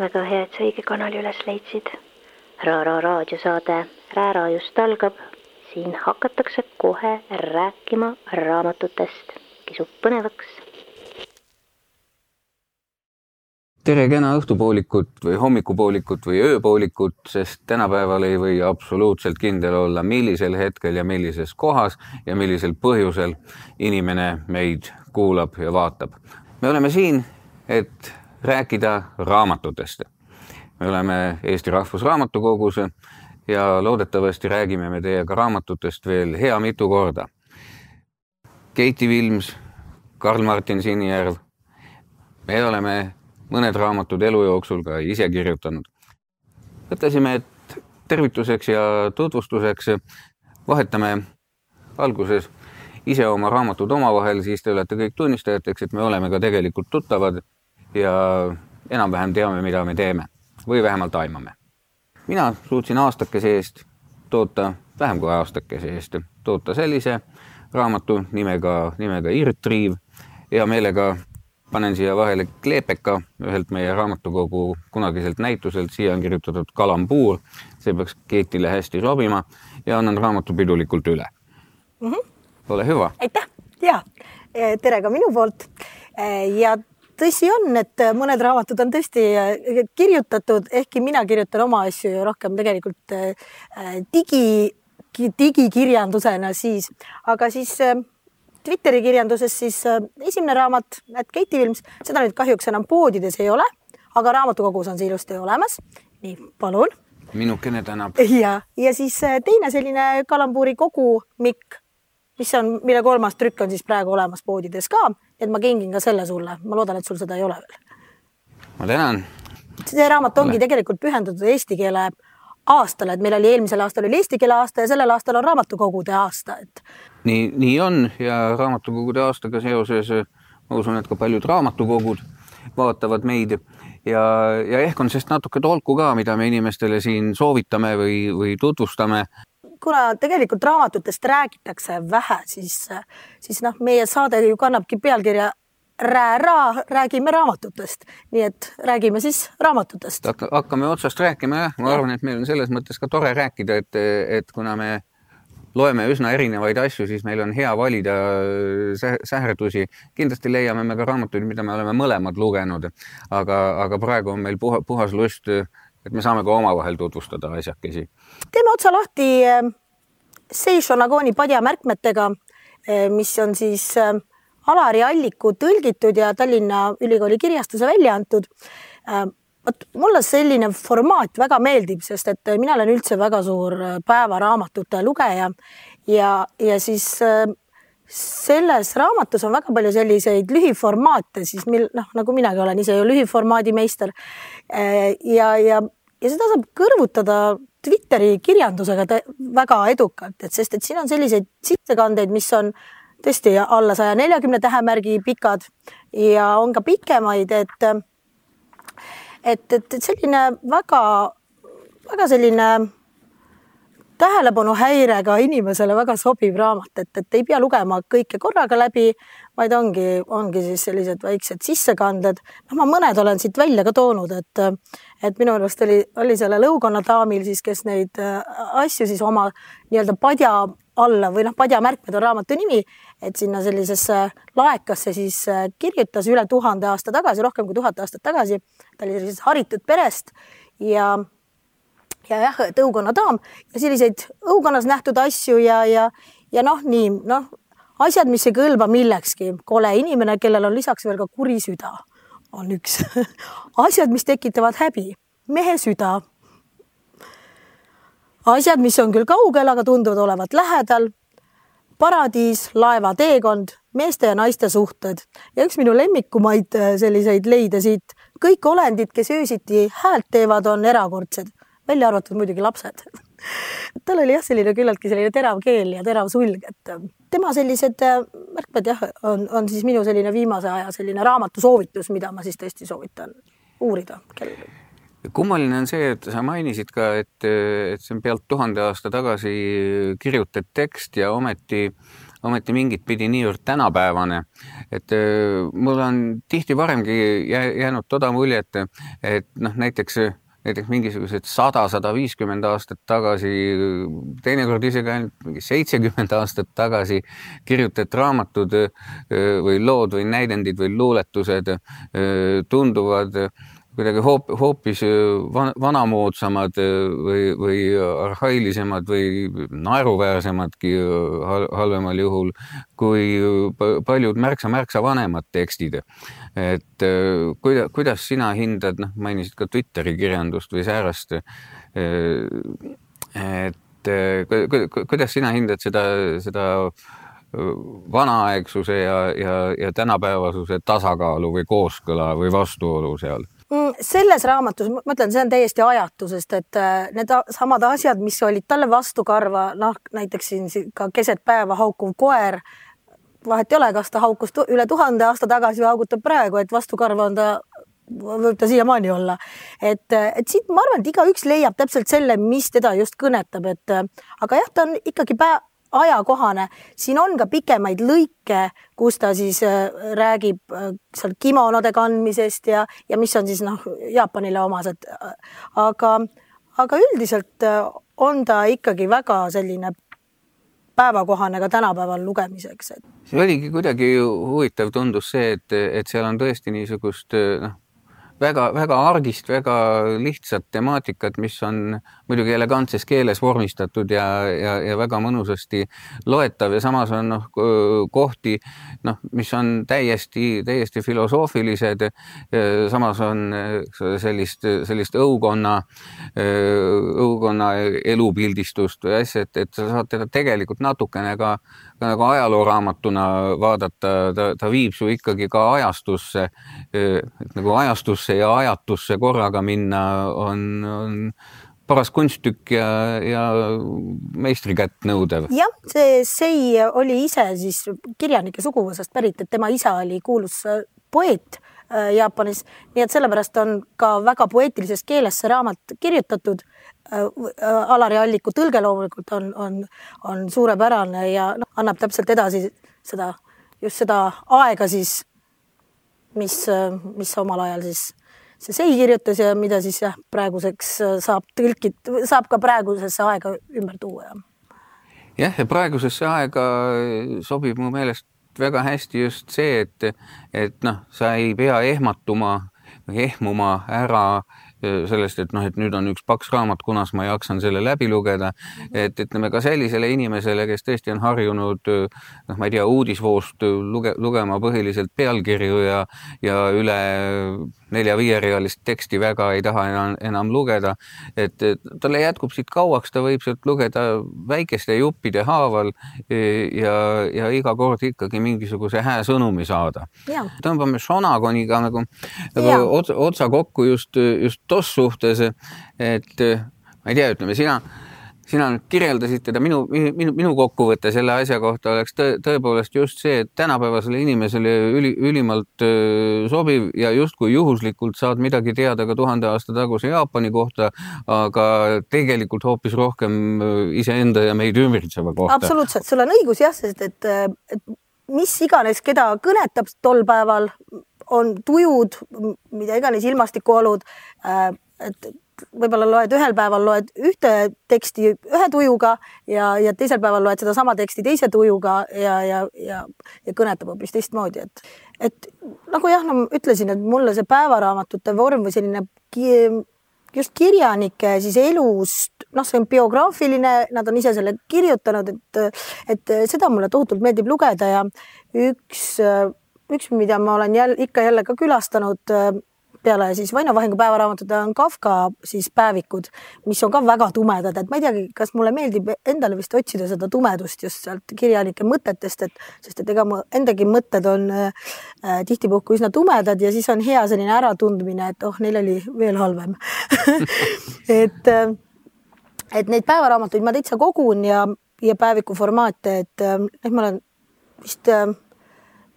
väga hea, et sa õige kanali üles leidsid. Raara raadiosaade Räära just algab. siin hakatakse kohe rääkima raamatutest. kisub põnevaks. tere kena õhtupoolikut või hommikupoolikut või ööpoolikut, sest tänapäeval ei või absoluutselt kindel olla, millisel hetkel ja millises kohas ja millisel põhjusel inimene meid kuulab ja vaatab. me oleme siin, et rääkida raamatutest. me oleme Eesti Rahvusraamatukogus ja loodetavasti räägime me teiega raamatutest veel hea mitu korda. Keiti Vilms, Karl-Martin Sinijärv. me oleme mõned raamatud elu jooksul ka ise kirjutanud. mõtlesime, et tervituseks ja tutvustuseks vahetame alguses ise oma raamatud omavahel, siis te olete kõik tunnistajateks, et me oleme ka tegelikult tuttavad ja enam-vähem teame, mida me teeme või vähemalt aimame. mina suutsin aastakese eest toota, vähem kui aastakese eest toota sellise raamatu nimega, nimega Irtriiv. hea meelega panen siia vahele kleepeka ühelt meie raamatukogu kunagiselt näituselt, siia on kirjutatud kalambuur, see peaks Keetile hästi sobima ja annan raamatu pidulikult üle mm. -hmm. ole hüva. aitäh ja tere ka minu poolt ja tõsi on, et mõned raamatud on tõesti äh, kirjutatud, ehkki mina kirjutan oma asju ju rohkem tegelikult äh, digi, digikirjandusena siis, aga siis äh, Twitteri kirjanduses siis esimene raamat, At Keiti Films, seda nüüd kahjuks enam poodides ei ole, aga raamatukogus on see ilusti olemas. nii, palun. minukene tänab. ja, ja siis teine selline kalambuuri kogumikk, mis on, mille kolmas trükk on siis praegu olemas poodides ka et ma kingin ka selle sulle, ma loodan, et sul seda ei ole veel. ma tänan. see raamat ongi ole. tegelikult pühendatud eesti keele aastale, et meil oli eelmisel aastal oli eesti keele aasta ja sellel aastal on raamatukogude aasta, et. nii, nii on ja raamatukogude aastaga seoses ma usun, et ka paljud raamatukogud vaatavad meid ja, ja ehk on sellest natuke tolku ka, mida me inimestele siin soovitame või, või tutvustame kuna tegelikult raamatutest räägitakse vähe, siis, siis noh, meie saade ju kannabki pealkirja Räära, räägime raamatutest, nii et räägime siis raamatutest. hakkame otsast rääkima jah, ma arvan, et meil on selles mõttes ka tore rääkida, et, et kuna me loeme üsna erinevaid asju, siis meil on hea valida sähredusi. kindlasti leiame me ka raamatuid, mida me oleme mõlemad lugenud, aga, aga praegu on meil puha, puhas lust et me saame ka omavahel tutvustada asjakesi. teeme otsa lahti äh, Seisho Nagoni padjamärkmetega, äh, mis on siis äh, Alari Alliku tõlgitud ja Tallinna Ülikooli kirjastuse välja antud. vot mulle selline formaat väga meeldib, sest et mina olen üldse väga suur päevaraamatute lugeja ja, ja siis selles raamatus on väga palju selliseid lühiformaate, siis mil noh, nagu minagi olen ise ju lühiformaadi meister. Äh, ja, ja, ja seda saab kõrvutada Twitteri kirjandusega väga edukalt, et sest et siin on selliseid sissekandeid, mis on tõesti alla saja neljakümne tähemärgi pikad ja on ka pikemaid, et et, et, et selline väga, väga selline tähelepanuhäirega inimesele väga sobiv raamat, et, et ei pea lugema kõike korraga läbi, vaid ongi, ongi siis sellised väiksed sissekanded. noh, ma mõned olen siit välja ka toonud, et, et minu arust oli, oli sellel õukonna daamil siis, kes neid äh, asju siis oma nii-öelda padja alla või noh, padjamärkmed on raamatu nimi, et sinna sellisesse laekasse siis äh, kirjutas üle tuhande aasta tagasi, rohkem kui tuhat aastat tagasi. ta oli sellisest haritud perest ja ja jah, et õukonna daam ja selliseid õukonnas nähtud asju ja, ja, ja noh, nii noh, asjad, mis ei kõlba millekski, kole inimene, kellel on lisaks veel ka kuri süda, on üks. Asjad, mis tekitavad häbi, mehe süda. asjad, mis on küll kaugel, aga tunduvad olevat lähedal. paradiis, laevateekond, meeste ja naiste suhted. Ja üks minu lemmikumaid äh, selliseid leide siit, kõik olendid, kes öösiti häält teevad, on erakordsed välja arvatud muidugi lapsed. Tal oli jah, selline küllaltki selline terav keel ja terav sulg, et äh, tema sellised äh, märkmed jah, on, on siis minu selline viimase aja selline raamatusoovitus, mida ma siis tõesti soovitan uurida kellelegi. Kummaline on see, et sa mainisid ka, et, et see on pealt tuhande aasta tagasi kirjutatud tekst ja ometi ometi mingit pidi niivõrd tänapäevane, et mul on tihti varemgi jäänud toda muljet, et noh, näiteks näiteks mingisugused sada, sada viiskümmend aastat tagasi, teinekord isegi ainult mingi seitsekümmend aastat tagasi kirjutatud raamatud või lood või näidendid või luuletused tunduvad kuidagi hoop, hoopis vanamoodsamad või, või arhailisemad või naeruväärsemadki halvemal juhul kui paljud märksa-märksa vanemad tekstid. et kuida-, kuidas sina hindad, noh, mainisid ka Twitteri kirjandust või säärast. et kuidas sina hindad seda, seda vanaaegsuse ja, ja, ja tänapäevasuse tasakaalu või kooskõla või vastuolu seal selles raamatus, ma ütlen, see on täiesti ajatu, sest et äh, need samad asjad, mis olid talle vastukarva, noh näiteks siin ka keset päeva haukuv koer, vahet ei ole, kas ta haukus üle tuhande aasta tagasi või haugutab praegu, et vastukarva on ta võib ta siiamaani olla. et, et siit ma arvan, et igaüks leiab täpselt selle, mis teda just kõnetab, et aga jah, ta on ikkagi pä ajakohane. siin on ka pikemaid lõike, kus ta siis äh, räägib äh, seal kimonode kandmisest ja, ja mis on siis noh, Jaapanile omased. aga, aga üldiselt äh, on ta ikkagi väga selline päevakohane ka tänapäeval lugemiseks. see oligi kuidagi huvitav, tundus see, et, et seal on tõesti niisugust noh väga-väga argist, väga lihtsat temaatikat, mis on muidugi elegantses keeles vormistatud ja, ja, ja väga mõnusasti loetav ja samas on noh, kohti noh, mis on täiesti, täiesti filosoofilised. samas on sellist, sellist õukonna, õukonna elupildistust või asja, et, et sa saad teda tegelikult natukene ka nagu ajalooraamatuna vaadata, ta, ta viib su ikkagi ka ajastusse, nagu ajastusse ja ajatusse korraga minna on, on paras kunstitükk ja, ja meistrikätt nõudev. jah, see Sei oli ise siis kirjanike suguvõsast pärit, et tema isa oli kuulus poeet äh, Jaapanis, nii et sellepärast on ka väga poeetilises keeles see raamat kirjutatud Äh, äh, Alari Alliku tõlge loomulikult on, on, on suurepärane ja noh, annab täpselt edasi seda, just seda aega siis, mis, mis omal ajal siis see Sei kirjutas ja mida siis jah, praeguseks saab tõlkid, saab ka praegusesse aega ümber tuua ja. jah, ja praegusesse aega sobib mu meelest väga hästi just see, et, et noh, sa ei pea ehmatuma või ehmuma ära sellest, et noh, et nüüd on üks paks raamat, kunas ma jaksan selle läbi lugeda. et ütleme ka sellisele inimesele, kes tõesti on harjunud noh, ma ei tea, uudisvoost luge, lugema põhiliselt pealkirju ja, ja üle nelja-viierealist teksti väga ei taha enam, enam lugeda. et talle jätkub siit kauaks, ta võib sealt lugeda väikeste juppide haaval ja, ja iga kord ikkagi mingisuguse hää sõnumi saada. tõmbame Shonagoniga nagu, nagu otsa, otsa kokku just, just tos suhtes, et ma ei tea, ütleme sina sina nüüd kirjeldasid teda, minu, minu, minu kokkuvõte selle asja kohta oleks tõ, tõepoolest just see, et tänapäevasele inimesele üli, ülimalt sobiv ja justkui juhuslikult saad midagi teada ka tuhande aasta taguse Jaapani kohta, aga tegelikult hoopis rohkem iseenda ja meid ümbritseva kohta. absoluutselt, sul on õigus jah, sest et, et mis iganes, keda kõnetab tol päeval, on tujud, mida iganes ilmastikuolud, et võib-olla loed ühel päeval loed ühte teksti ühe tujuga ja, ja teisel päeval loed sedasama teksti teise tujuga ja, ja, ja, ja kõnetab hoopis teistmoodi, et, et nagu jah, no ütlesin, et mulle see päevaraamatute vorm või selline just kirjanike siis elust, noh, see on biograafiline, nad on ise selle kirjutanud, et, et seda mulle tohutult meeldib lugeda ja üks, üks, mida ma olen jälle ikka jälle ka külastanud peale siis Vaino Vahingu päevaraamatute on Kafka siis päevikud, mis on ka väga tumedad, et ma ei teagi, kas mulle meeldib endale vist otsida seda tumedust just sealt kirjanike mõtetest, et sest et ega mu endagi mõtted on äh, tihtipuhku üsna tumedad ja siis on hea selline äratundmine, et oh, neil oli veel halvem et äh, et neid päevaraamatuid ma täitsa kogun ja, ja päeviku formaate, et äh, noh, ma olen vist äh,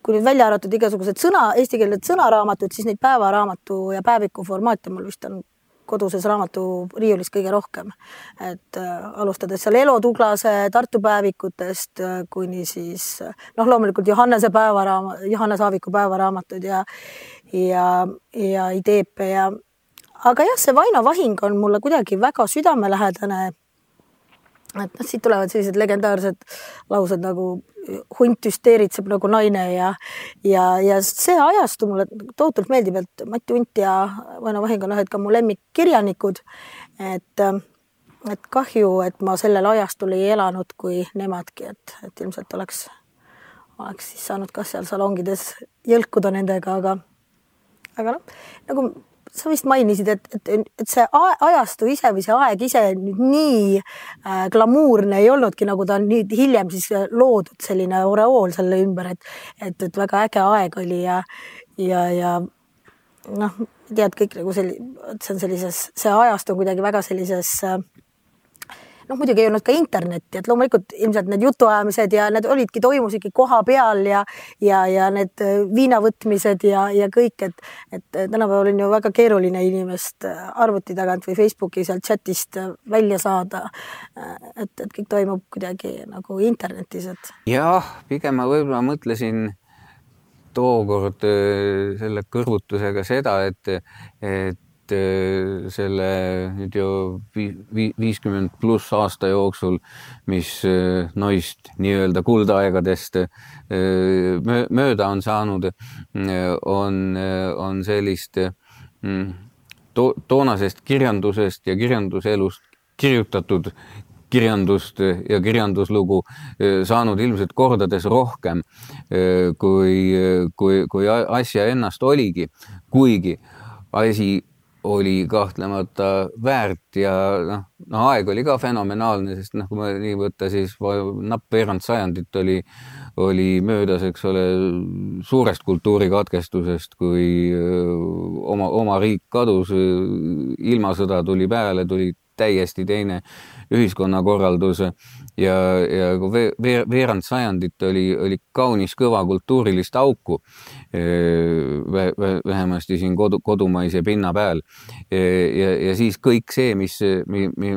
kui nüüd välja arvatud igasugused sõna, eestikeelsed sõnaraamatud, siis neid päevaraamatu ja päeviku formaate mul vist on koduses raamaturiiulis kõige rohkem. et äh, alustades seal Elo Tuglase Tartu päevikutest äh, kuni siis noh, loomulikult Johannese päevaraamat, Johannes Aaviku päevaraamatud ja ja, ja Ideepe ja aga jah, see Vaino vahing on mulle kuidagi väga südamelähedane et noh, siit tulevad sellised legendaarsed laused nagu hunt hüsteeritseb nagu naine ja ja, ja see ajastu mulle tohutult meeldib, et Mati Unt ja Vaino Vahing on ühed ka mu lemmikkirjanikud. et, et kahju, et ma sellel ajastul ei elanud kui nemadki, et, et ilmselt oleks, oleks siis saanud ka seal salongides jõlkuda nendega, aga aga noh, nagu sa vist mainisid, et, et, et see ajastu ise või see aeg ise nüüd nii äh, glamuurne ei olnudki, nagu ta on nüüd hiljem siis äh, loodud selline oreool selle ümber, et, et, et väga äge aeg oli ja, ja, ja noh, tead kõik nagu selline, see on sellises, see ajastu on kuidagi väga sellises äh, noh, muidugi ei olnud ka internetti, et loomulikult ilmselt need jutuajamised ja need olidki, toimusidki koha peal ja ja, ja need äh, viinavõtmised ja, ja kõik, et et tänapäeval on ju väga keeruline inimest äh, arvuti tagant või Facebooki sealt chatist äh, välja saada. et, et kõik toimub kuidagi nagu internetis, et. jah, pigem ma võib-olla mõtlesin tookord selle kõrvutusega seda, et, et et selle nüüd ju viiskümmend pluss aasta jooksul, mis äh, noist nii-öelda kuldaegadest äh, mööda on saanud, on, on sellist mm, to toonasest kirjandusest ja kirjanduselust kirjutatud kirjandust ja kirjanduslugu saanud ilmselt kordades rohkem kui, kui, kui asja ennast oligi, kuigi asi oli kahtlemata väärt ja noh, no aeg oli ka fenomenaalne, sest noh, kui ma nii võtta, siis napp veerand sajandit oli, oli möödas, eks ole, suurest kultuurikatkestusest, kui oma, oma riik kadus, ilmasõda tuli peale, tuli täiesti teine ühiskonnakorraldus ja, ja veer, veerand sajandit oli, oli kaunis kõva kultuurilist auku vähemasti siin kodu, kodumaise pinna peal. ja, ja siis kõik see, mis,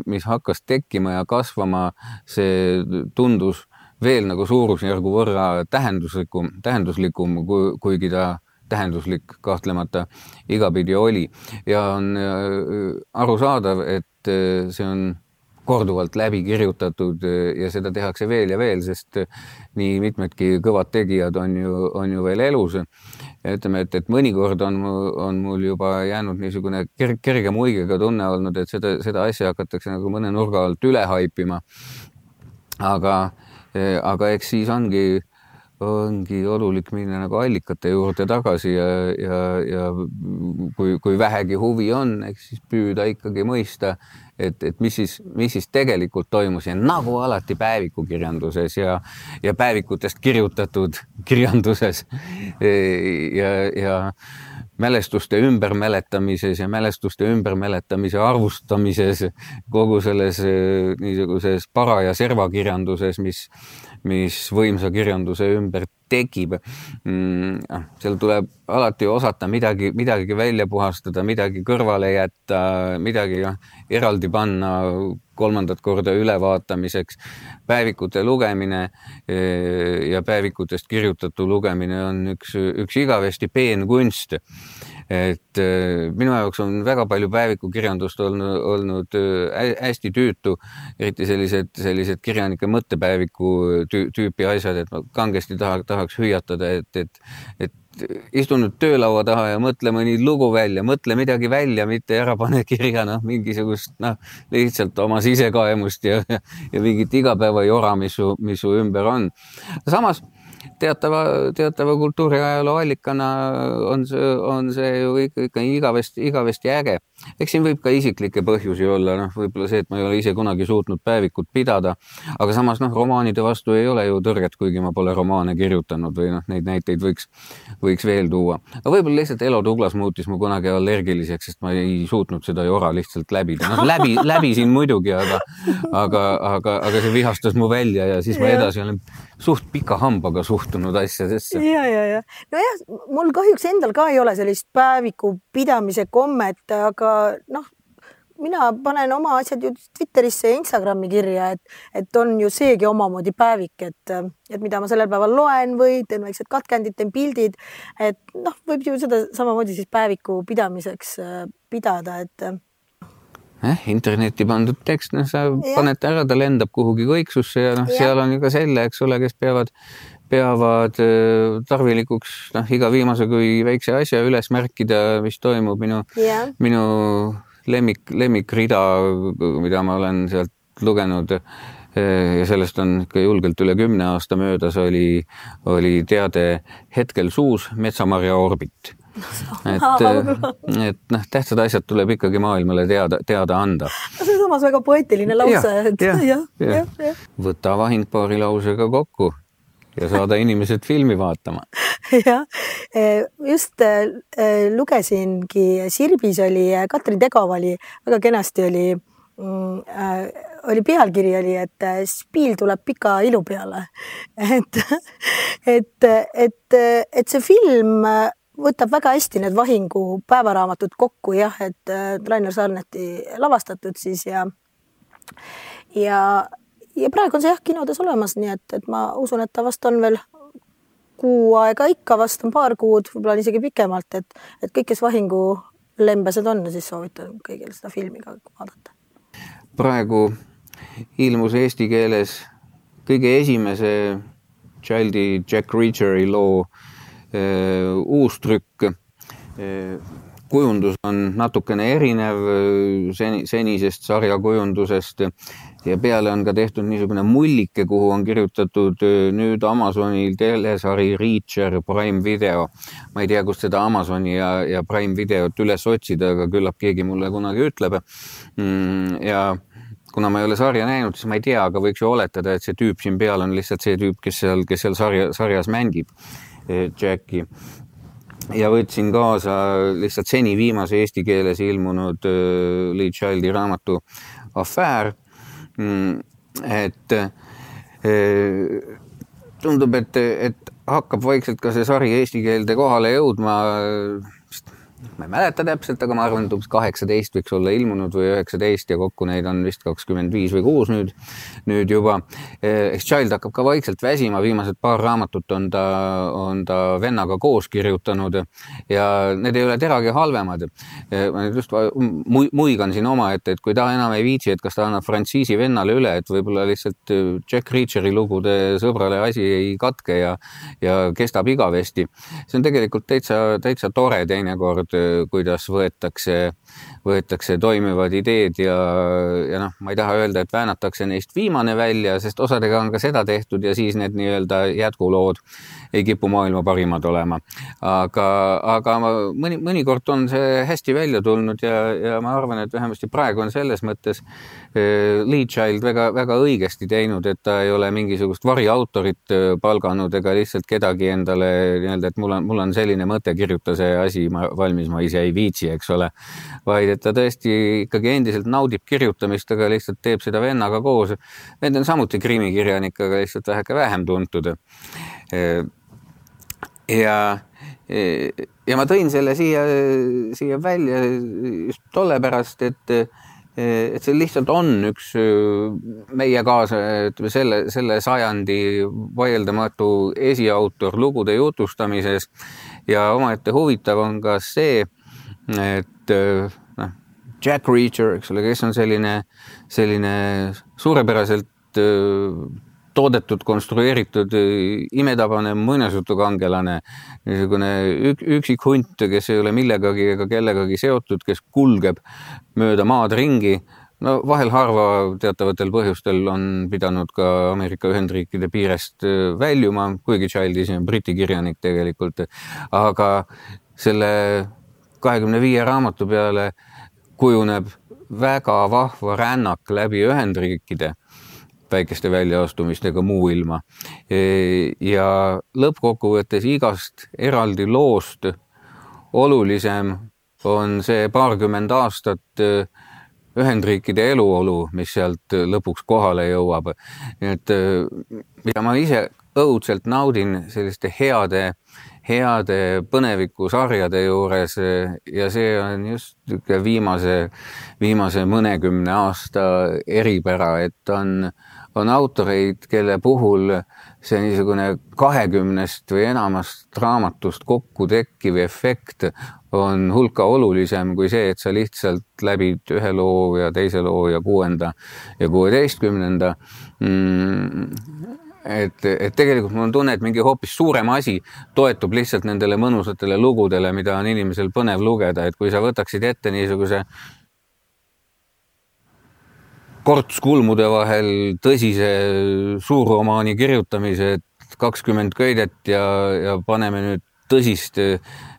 mis hakkas tekkima ja kasvama, see tundus veel nagu suurusjärgu võrra tähenduslikum, tähenduslikum, kuigi ta tähenduslik kahtlemata igapidi oli ja on arusaadav, et see on korduvalt läbi kirjutatud eh, ja seda tehakse veel ja veel, sest eh, nii mitmedki kõvad tegijad on ju, on ju veel elus. ütleme, et, et mõnikord on, on mul juba jäänud niisugune kerge, kerge muigega tunne olnud, et seda, seda asja hakatakse nagu mõne nurga alt üle haipima. aga, eh, aga eks siis ongi ongi olulik minna nagu allikate juurde tagasi ja, ja, ja kui, kui vähegi huvi on, eks siis püüda ikkagi mõista, et, et mis siis, mis siis tegelikult toimus ja nagu alati päevikukirjanduses ja, ja päevikutest kirjutatud kirjanduses. Ja, ja mälestuste ümbermäletamises ja mälestuste ümbermäletamise arvustamises, kogu selles niisuguses para- ja servakirjanduses, mis mis võimsa kirjanduse ümber tekib mm,. Ah, seal tuleb alati osata midagi, midagi välja puhastada, midagi kõrvale jätta, midagi eraldi panna kolmandat korda ülevaatamiseks. päevikute lugemine eh, ja päevikutest kirjutatu lugemine on üks, üks igavesti peenkunst et äh, minu jaoks on väga palju päevikukirjandust olnud, olnud äh, hästi tüütu, eriti sellised, sellised kirjanike mõttepäeviku tüüpi asjad, et ma kangesti taha, tahaks hüüatada, et, et, et istu nüüd töölaua taha ja mõtle mõni lugu välja, mõtle midagi välja, mitte ära pane kirja noh, mingisugust noh, lihtsalt oma sisekaemust ja, ja mingit igapäevajora, mis su, mis su ümber on. samas teatava, teatava kultuuriajaloo allikana on see, on see ju ikka, ikka igavesti, igavesti äge. eks siin võib ka isiklikke põhjusi olla, noh, võib-olla see, et ma ei ole ise kunagi suutnud päevikut pidada, aga samas noh, romaanide vastu ei ole ju tõrget, kuigi ma pole romaane kirjutanud või noh, neid näiteid võiks, võiks veel tuua. aga võib-olla lihtsalt Elo Douglas muutis mu kunagi allergiliseks, sest ma ei suutnud seda jora lihtsalt läbida. noh, läbi, läbisin muidugi, aga, aga, aga, aga see vihastas mu välja ja siis ma edasi olen suht pika hambaga suhtunud asjadesse. ja, ja, ja nojah, mul kahjuks endal ka ei ole sellist päeviku pidamise kommet, aga noh, mina panen oma asjad ju Twitterisse ja Instagrami kirja, et, et on ju seegi omamoodi päevik, et, et mida ma sellel päeval loen või teen väiksed katkendid, teen pildid. et noh, võib ju seda samamoodi siis päeviku pidamiseks äh, pidada, et eh, internetti pandud tekst, noh, sa ja. paned ära, ta lendab kuhugi kõiksusse ja noh, seal on ju ka selle, eks ole, kes peavad, peavad äh, tarvilikuks noh, iga viimase kui väikse asja üles märkida, mis toimub. Minu, minu lemmik, lemmikrida, mida ma olen sealt lugenud ja sellest on ikka julgelt üle kümne aasta möödas, oli, oli teade hetkel suus metsamarja orbit. et, et noh, tähtsad asjad tuleb ikkagi maailmale teada, teada anda. see on samas väga poeetiline lause, et võta vahing paari lausega kokku ja saada inimesed filmi vaatama. jah, e, just e, e, lugesingi, Sirbis oli, Katrin Tegov oli, väga kenasti oli mm, oli pealkiri oli, et spiil tuleb pika ilu peale. et, et, et, et see film võtab väga hästi need Vahingu päevaraamatud kokku jah, et Rainer Sarneti lavastatud siis ja ja ja praegu on see jah kinodes olemas, nii et, et ma usun, et ta vast on veel kuu aega ikka, vast on paar kuud, võib-olla isegi pikemalt, et, et kõik, kes Vahingu lembesed on, siis soovitan kõigil seda filmi ka vaadata. praegu ilmus eesti keeles kõige esimese Childi Jack Reacheri loo äh, uus trükk äh, kujundus on natukene erinev seni, senisest sarjakujundusest ja peale on ka tehtud niisugune mullike, kuhu on kirjutatud nüüd Amazonil telesari Reacher Prime Video. ma ei tea, kust seda Amazoni ja, ja Prime Videot üles otsida, aga küllap keegi mulle kunagi ütleb. Mm, ja kuna ma ei ole sarja näinud, siis ma ei tea, aga võiks ju oletada, et see tüüp siin peal on lihtsalt see tüüp, kes seal, kes seal sarja, sarjas mängib, Jacki ja võtsin kaasa lihtsalt seni viimase eesti keeles ilmunud Lee Childi raamatu Affair et eh, tundub, et, et hakkab vaikselt ka see sari eesti keelde kohale jõudma ma ei mäleta täpselt, aga ma arvan, et umbes kaheksateist võiks olla ilmunud või üheksateist ja kokku neid on vist kakskümmend viis või kuus nüüd, nüüd juba. Eks Child hakkab ka vaikselt väsima, viimased paar raamatut on ta, on ta vennaga koos kirjutanud ja need ei ole teragi halvemad. ma nüüd just muigan siin omaette, et kui ta enam ei viitsi, et kas ta annab frantsiisi vennale üle, et võib-olla lihtsalt Jack Reacheri lugude sõbrale asi ei katke ja, ja kestab igavesti. see on tegelikult täitsa, täitsa tore teinekord kuidas võetakse, võetakse toimivad ideed ja, ja noh, ma ei taha öelda, et väänatakse neist viimane välja, sest osadega on ka seda tehtud ja siis need nii-öelda jätkulood ei kipu maailma parimad olema. aga, aga mõni, mõnikord on see hästi välja tulnud ja, ja ma arvan, et vähemasti praegu on selles mõttes eh, Lee Child väga-väga õigesti teinud, et ta ei ole mingisugust variautorit eh, palganud ega lihtsalt kedagi endale nii-öelda, et mul on, mul on selline mõte, kirjuta see asi valmis, ma ise ei viitsi, eks ole. vaid et ta tõesti ikkagi endiselt naudib kirjutamist, aga lihtsalt teeb seda vennaga koos. vend on samuti krimikirjanik, aga lihtsalt väheke vähem tuntud eh, ja, ja ma tõin selle siia, siia välja just tolle pärast, et, et see lihtsalt on üks meie kaasa, ütleme selle, selle sajandi vaieldamatu esiautor lugude jutustamises. Ja omaette huvitav on ka see, et noh, Jack Reacher, eks ole, kes on selline, selline suurepäraselt toodetud, konstrueeritud imetabane muinasjutukangelane, niisugune ük, üksik hunt, kes ei ole millegagi ega kellegagi seotud, kes kulgeb mööda maad ringi. no vahel harva teatavatel põhjustel on pidanud ka Ameerika Ühendriikide piirest väljuma, kuigi Child ise on Briti kirjanik tegelikult, aga selle kahekümne viie raamatu peale kujuneb väga vahva rännak läbi Ühendriikide väikeste väljaastumistega muu ilma. E, ja lõppkokkuvõttes igast eraldi loost olulisem on see paarkümmend aastat e, Ühendriikide eluolu, mis sealt lõpuks kohale jõuab. et e, mida ma ise õudselt naudin selliste heade, heade põnevikusarjade juures ja see on just niisugune viimase, viimase mõnekümne aasta eripära, et on, on autoreid, kelle puhul see niisugune kahekümnest või enamast raamatust kokku tekkiv efekt on hulka olulisem kui see, et sa lihtsalt läbid ühe loo ja teise loo ja kuuenda ja kuueteistkümnenda. Mm et, et tegelikult mul on tunne, et mingi hoopis suurem asi toetub lihtsalt nendele mõnusatele lugudele, mida on inimesel põnev lugeda, et kui sa võtaksid ette niisuguse korts kulmude vahel tõsise suurromaani kirjutamise, et kakskümmend köidet ja, ja paneme nüüd tõsist,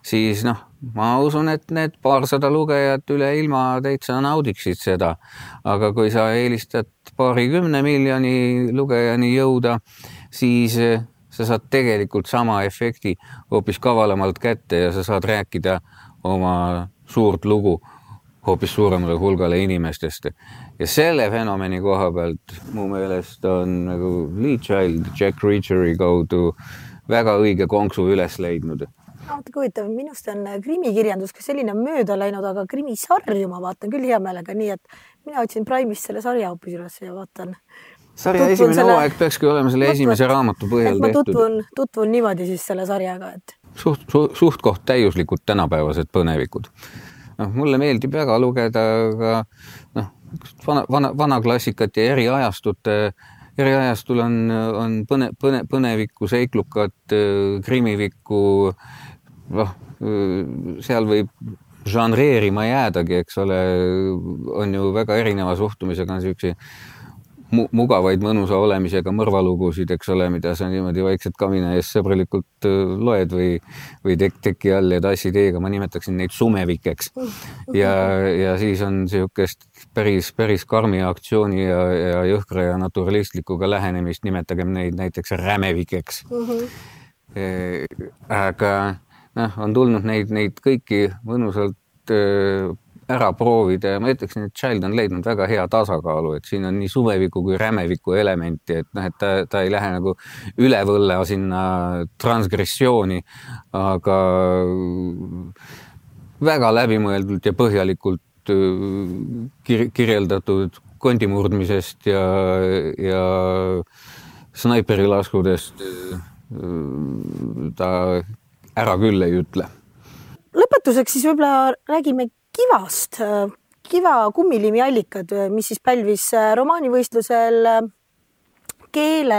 siis noh, ma usun, et need paarsada lugejat üle ilma täitsa naudiksid seda. aga kui sa eelistad paarikümne miljoni lugejani jõuda, siis eh, sa saad tegelikult sama efekti hoopis kavalamalt kätte ja sa saad rääkida oma suurt lugu hoopis suuremale hulgale inimestest. ja selle fenomeni koha pealt mu meelest on nagu Lee Child Jack Reacheri kaudu väga õige konksu üles leidnud natuke huvitav, minust on krimikirjandus ka selline mööda läinud, aga krimisarju ma vaatan küll hea meelega, nii et mina otsin Prime'ist selle sarja hoopis üles ja vaatan. sarja esimene selle... hooaeg peakski olema selle esimese Võt, raamatu põhjal tehtud. tutvun, tutvun niimoodi siis selle sarjaga, et. suht, suht, suht-koht täiuslikud tänapäevased põnevikud. Noh, mulle meeldib väga lugeda ka noh, vana, vana, vana klassikat ja eri ajastute eriajastul on, on põne, põne, põnevikku, seiklukat, krimivikku, noh, seal võib žanreerima jäädagi, eks ole, on ju väga erineva suhtumisega niisuguseid mugavaid mõnusa olemisega mõrvalugusid, eks ole, mida sa niimoodi vaikselt kamina ees sõbralikult loed või, või tek-, teki all ja tassi teega, ma nimetaksin neid sumevikeks. ja, ja siis on niisugust päris, päris karmi aktsiooni ja, ja jõhkra ja naturalistlikuga lähenemist, nimetagem neid näiteks rämevikeks mm. -hmm. aga noh, on tulnud neid, neid kõiki mõnusalt äh, ära proovida ja ma ütleksin, et Child on leidnud väga hea tasakaalu, et siin on nii suveviku kui rämeviku elementi, et noh, et ta, ta ei lähe nagu üle võlla sinna transgressiooni, aga väga läbimõeldult ja põhjalikult äh, kir kirjeldatud kondimurdmisest ja, ja snaiperilaskudest äh, ta ära küll ei ütle. lõpetuseks siis võib-olla räägime Kivast. Kiva kummilimi allikad, mis siis pälvis äh, romaanivõistlusel äh, keele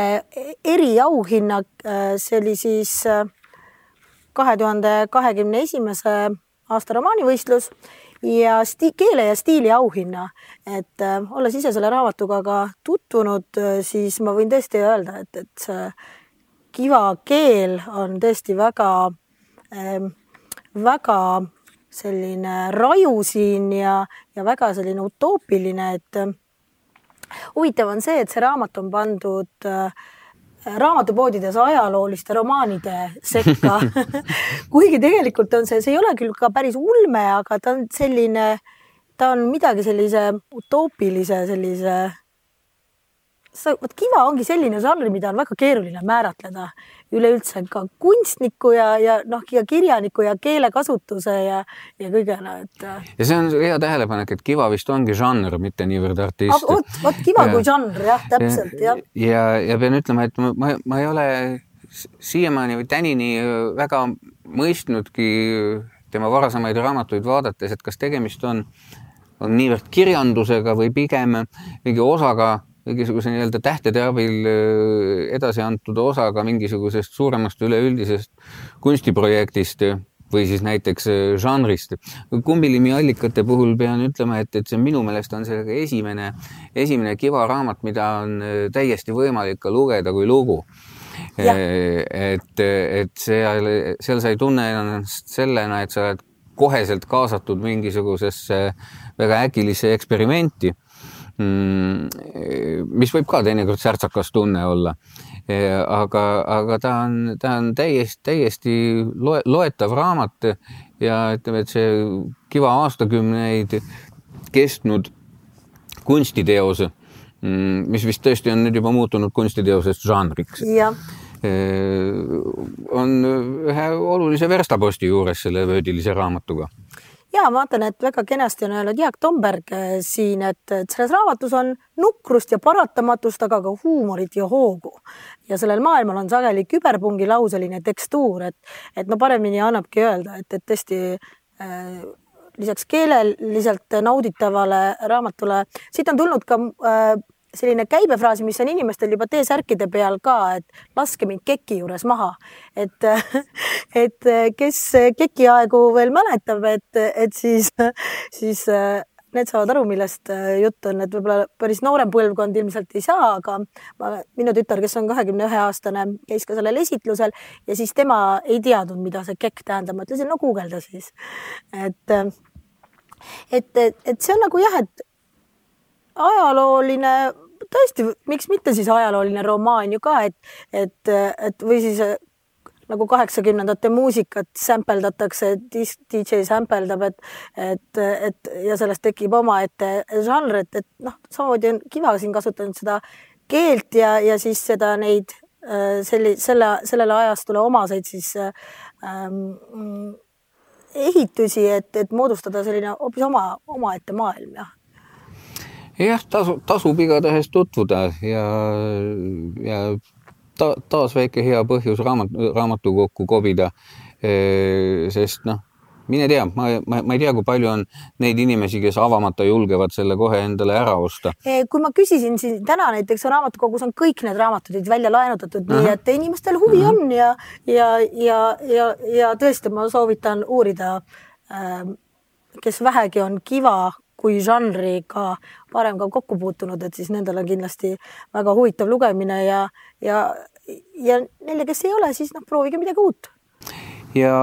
eriauhinna. Äh, see oli siis kahe tuhande kahekümne esimese aasta romaanivõistlus ja sti-, keele ja stiili auhinna. et äh, olles ise selle raamatuga ka tutvunud, siis ma võin tõesti öelda, et, et see kiva keel on tõesti väga Ehm, väga selline raju siin ja, ja väga selline utoopiline, et äh, huvitav on see, et see raamat on pandud äh, raamatupoodides ajalooliste romaanide sekka. Kuigi tegelikult on see, see ei ole küll ka päris ulme, aga ta on selline, ta on midagi sellise utoopilise sellise vot kiva ongi selline žanr, mida on väga keeruline määratleda üleüldse ka kunstniku ja, ja noh, ja kirjaniku ja keelekasutuse ja, ja kõigele, et. ja see on hea tähelepanek, et kiva vist ongi žanr, mitte niivõrd artist. vot, vot kiva ja, kui žanr jah, täpselt jah. ja, ja, ja pean ütlema, et ma, ma, ma ei ole siiamaani või tänini väga mõistnudki tema varasemaid raamatuid vaadates, et kas tegemist on, on niivõrd kirjandusega või pigem mingi osaga mingisuguse nii-öelda tähtede abil äh, edasi antud osaga mingisugusest suuremast üleüldisest kunstiprojektist või siis näiteks äh, žanrist. kumbilimi allikate puhul pean ütlema, et, et see minu meelest on see esimene, esimene kiva raamat, mida on äh, täiesti võimalik ka lugeda kui lugu. et, et seal, seal sa ei tunne ennast sellena, et sa oled koheselt kaasatud mingisugusesse väga äkilisse eksperimenti mis võib ka teinekord särtsakas tunne olla. aga, aga ta on, ta on täiesti, täiesti loe, loetav raamat ja ütleme, et see Kiva aastakümneid kestnud kunstiteos, mm, mis vist tõesti on nüüd juba muutunud kunstiteosest žanriks. On ühe olulise verstaposti juures selle vöödilise raamatuga ja vaatan, et väga kenasti on öelnud Jaak Tomberg äh, siin, et selles raamatus on nukrust ja paratamatust, aga ka huumorit ja hoogu. ja sellel maailmal on sageli küberpungi lauseline tekstuur, et, et no paremini annabki öelda, et, et tõesti äh, lisaks keeleliselt nauditavale raamatule, siit on tulnud ka äh, selline käibefraas, mis on inimestel juba T-särkide peal ka, et laske mind keki juures maha. et, et kes keki aegu veel mäletab, et, et siis, siis need saavad aru, millest jutt on, et võib-olla päris noorem põlvkond ilmselt ei saa, aga ma, minu tütar, kes on kahekümne ühe aastane, käis ka sellel esitlusel ja siis tema ei teadnud, mida see kekk tähendab. ma ütlesin, no guugelda siis. et, et, et, et see on nagu jah, et ajalooline, tõesti, miks mitte siis ajalooline romaan ju ka, et, et, et või siis nagu kaheksakümnendate muusikat sämpeldatakse, DJ sämpeldab, et, et, et ja sellest tekib omaette žanr, et, et noh, samamoodi on Kiva siin kasutanud seda keelt ja, ja siis seda neid selli-, selle, sellele ajastule omaseid siis ähm, ehitusi, et, et moodustada selline hoopis oma, omaette maailm, jah jah, tasu, tasub igatahes tutvuda ja, ja ta, taas väike hea põhjus raamat, raamatukokku kobida. sest noh, mine tea, ma, ma, ma ei tea, kui palju on neid inimesi, kes avamata julgevad selle kohe endale ära osta. kui ma küsisin siin täna näiteks raamatukogus on kõik need raamatud välja laenutatud, nii et inimestel huvi on ja, ja, ja, ja, ja tõesti, ma soovitan uurida, kes vähegi on kiva kui žanriga varem ka kokku puutunud, et siis nendel on kindlasti väga huvitav lugemine ja, ja, ja neile, kes ei ole, siis noh, proovige midagi uut. ja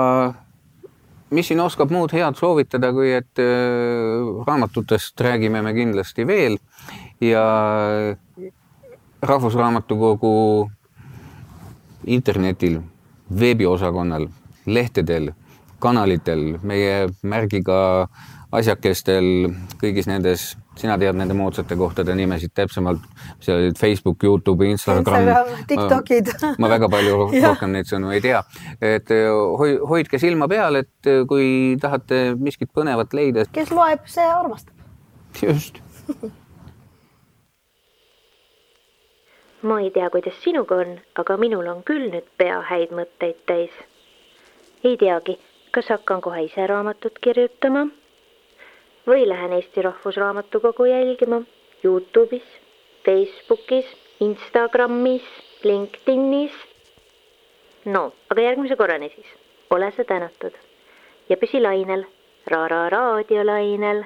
mis siin oskab muud head soovitada, kui et äh, raamatutest räägime me kindlasti veel ja Rahvusraamatukogu internetil, veebiosakonnal, lehtedel, kanalitel meie märgiga asjakestel, kõigis nendes, sina tead nende moodsate kohtade nimesid täpsemalt, seal olid Facebook, Youtube, Instagram, Instagram, Tiktokid. ma väga palju rohkem neid sõnu ei tea, et eh, hoi-, hoidke silma peal, et eh, kui tahate miskit põnevat leida. kes loeb, see armastab. just ma ei tea, kuidas sinuga on, aga minul on küll nüüd pea häid mõtteid täis. ei teagi, kas hakkan kohe ise raamatut kirjutama või lähen Eesti Rahvusraamatukogu jälgima Youtube'is, Facebookis, Instagramis, LinkedInis. no aga järgmise korrani siis, ole sa tänatud. Ja püsi lainel, Ra-Ra raadiolainel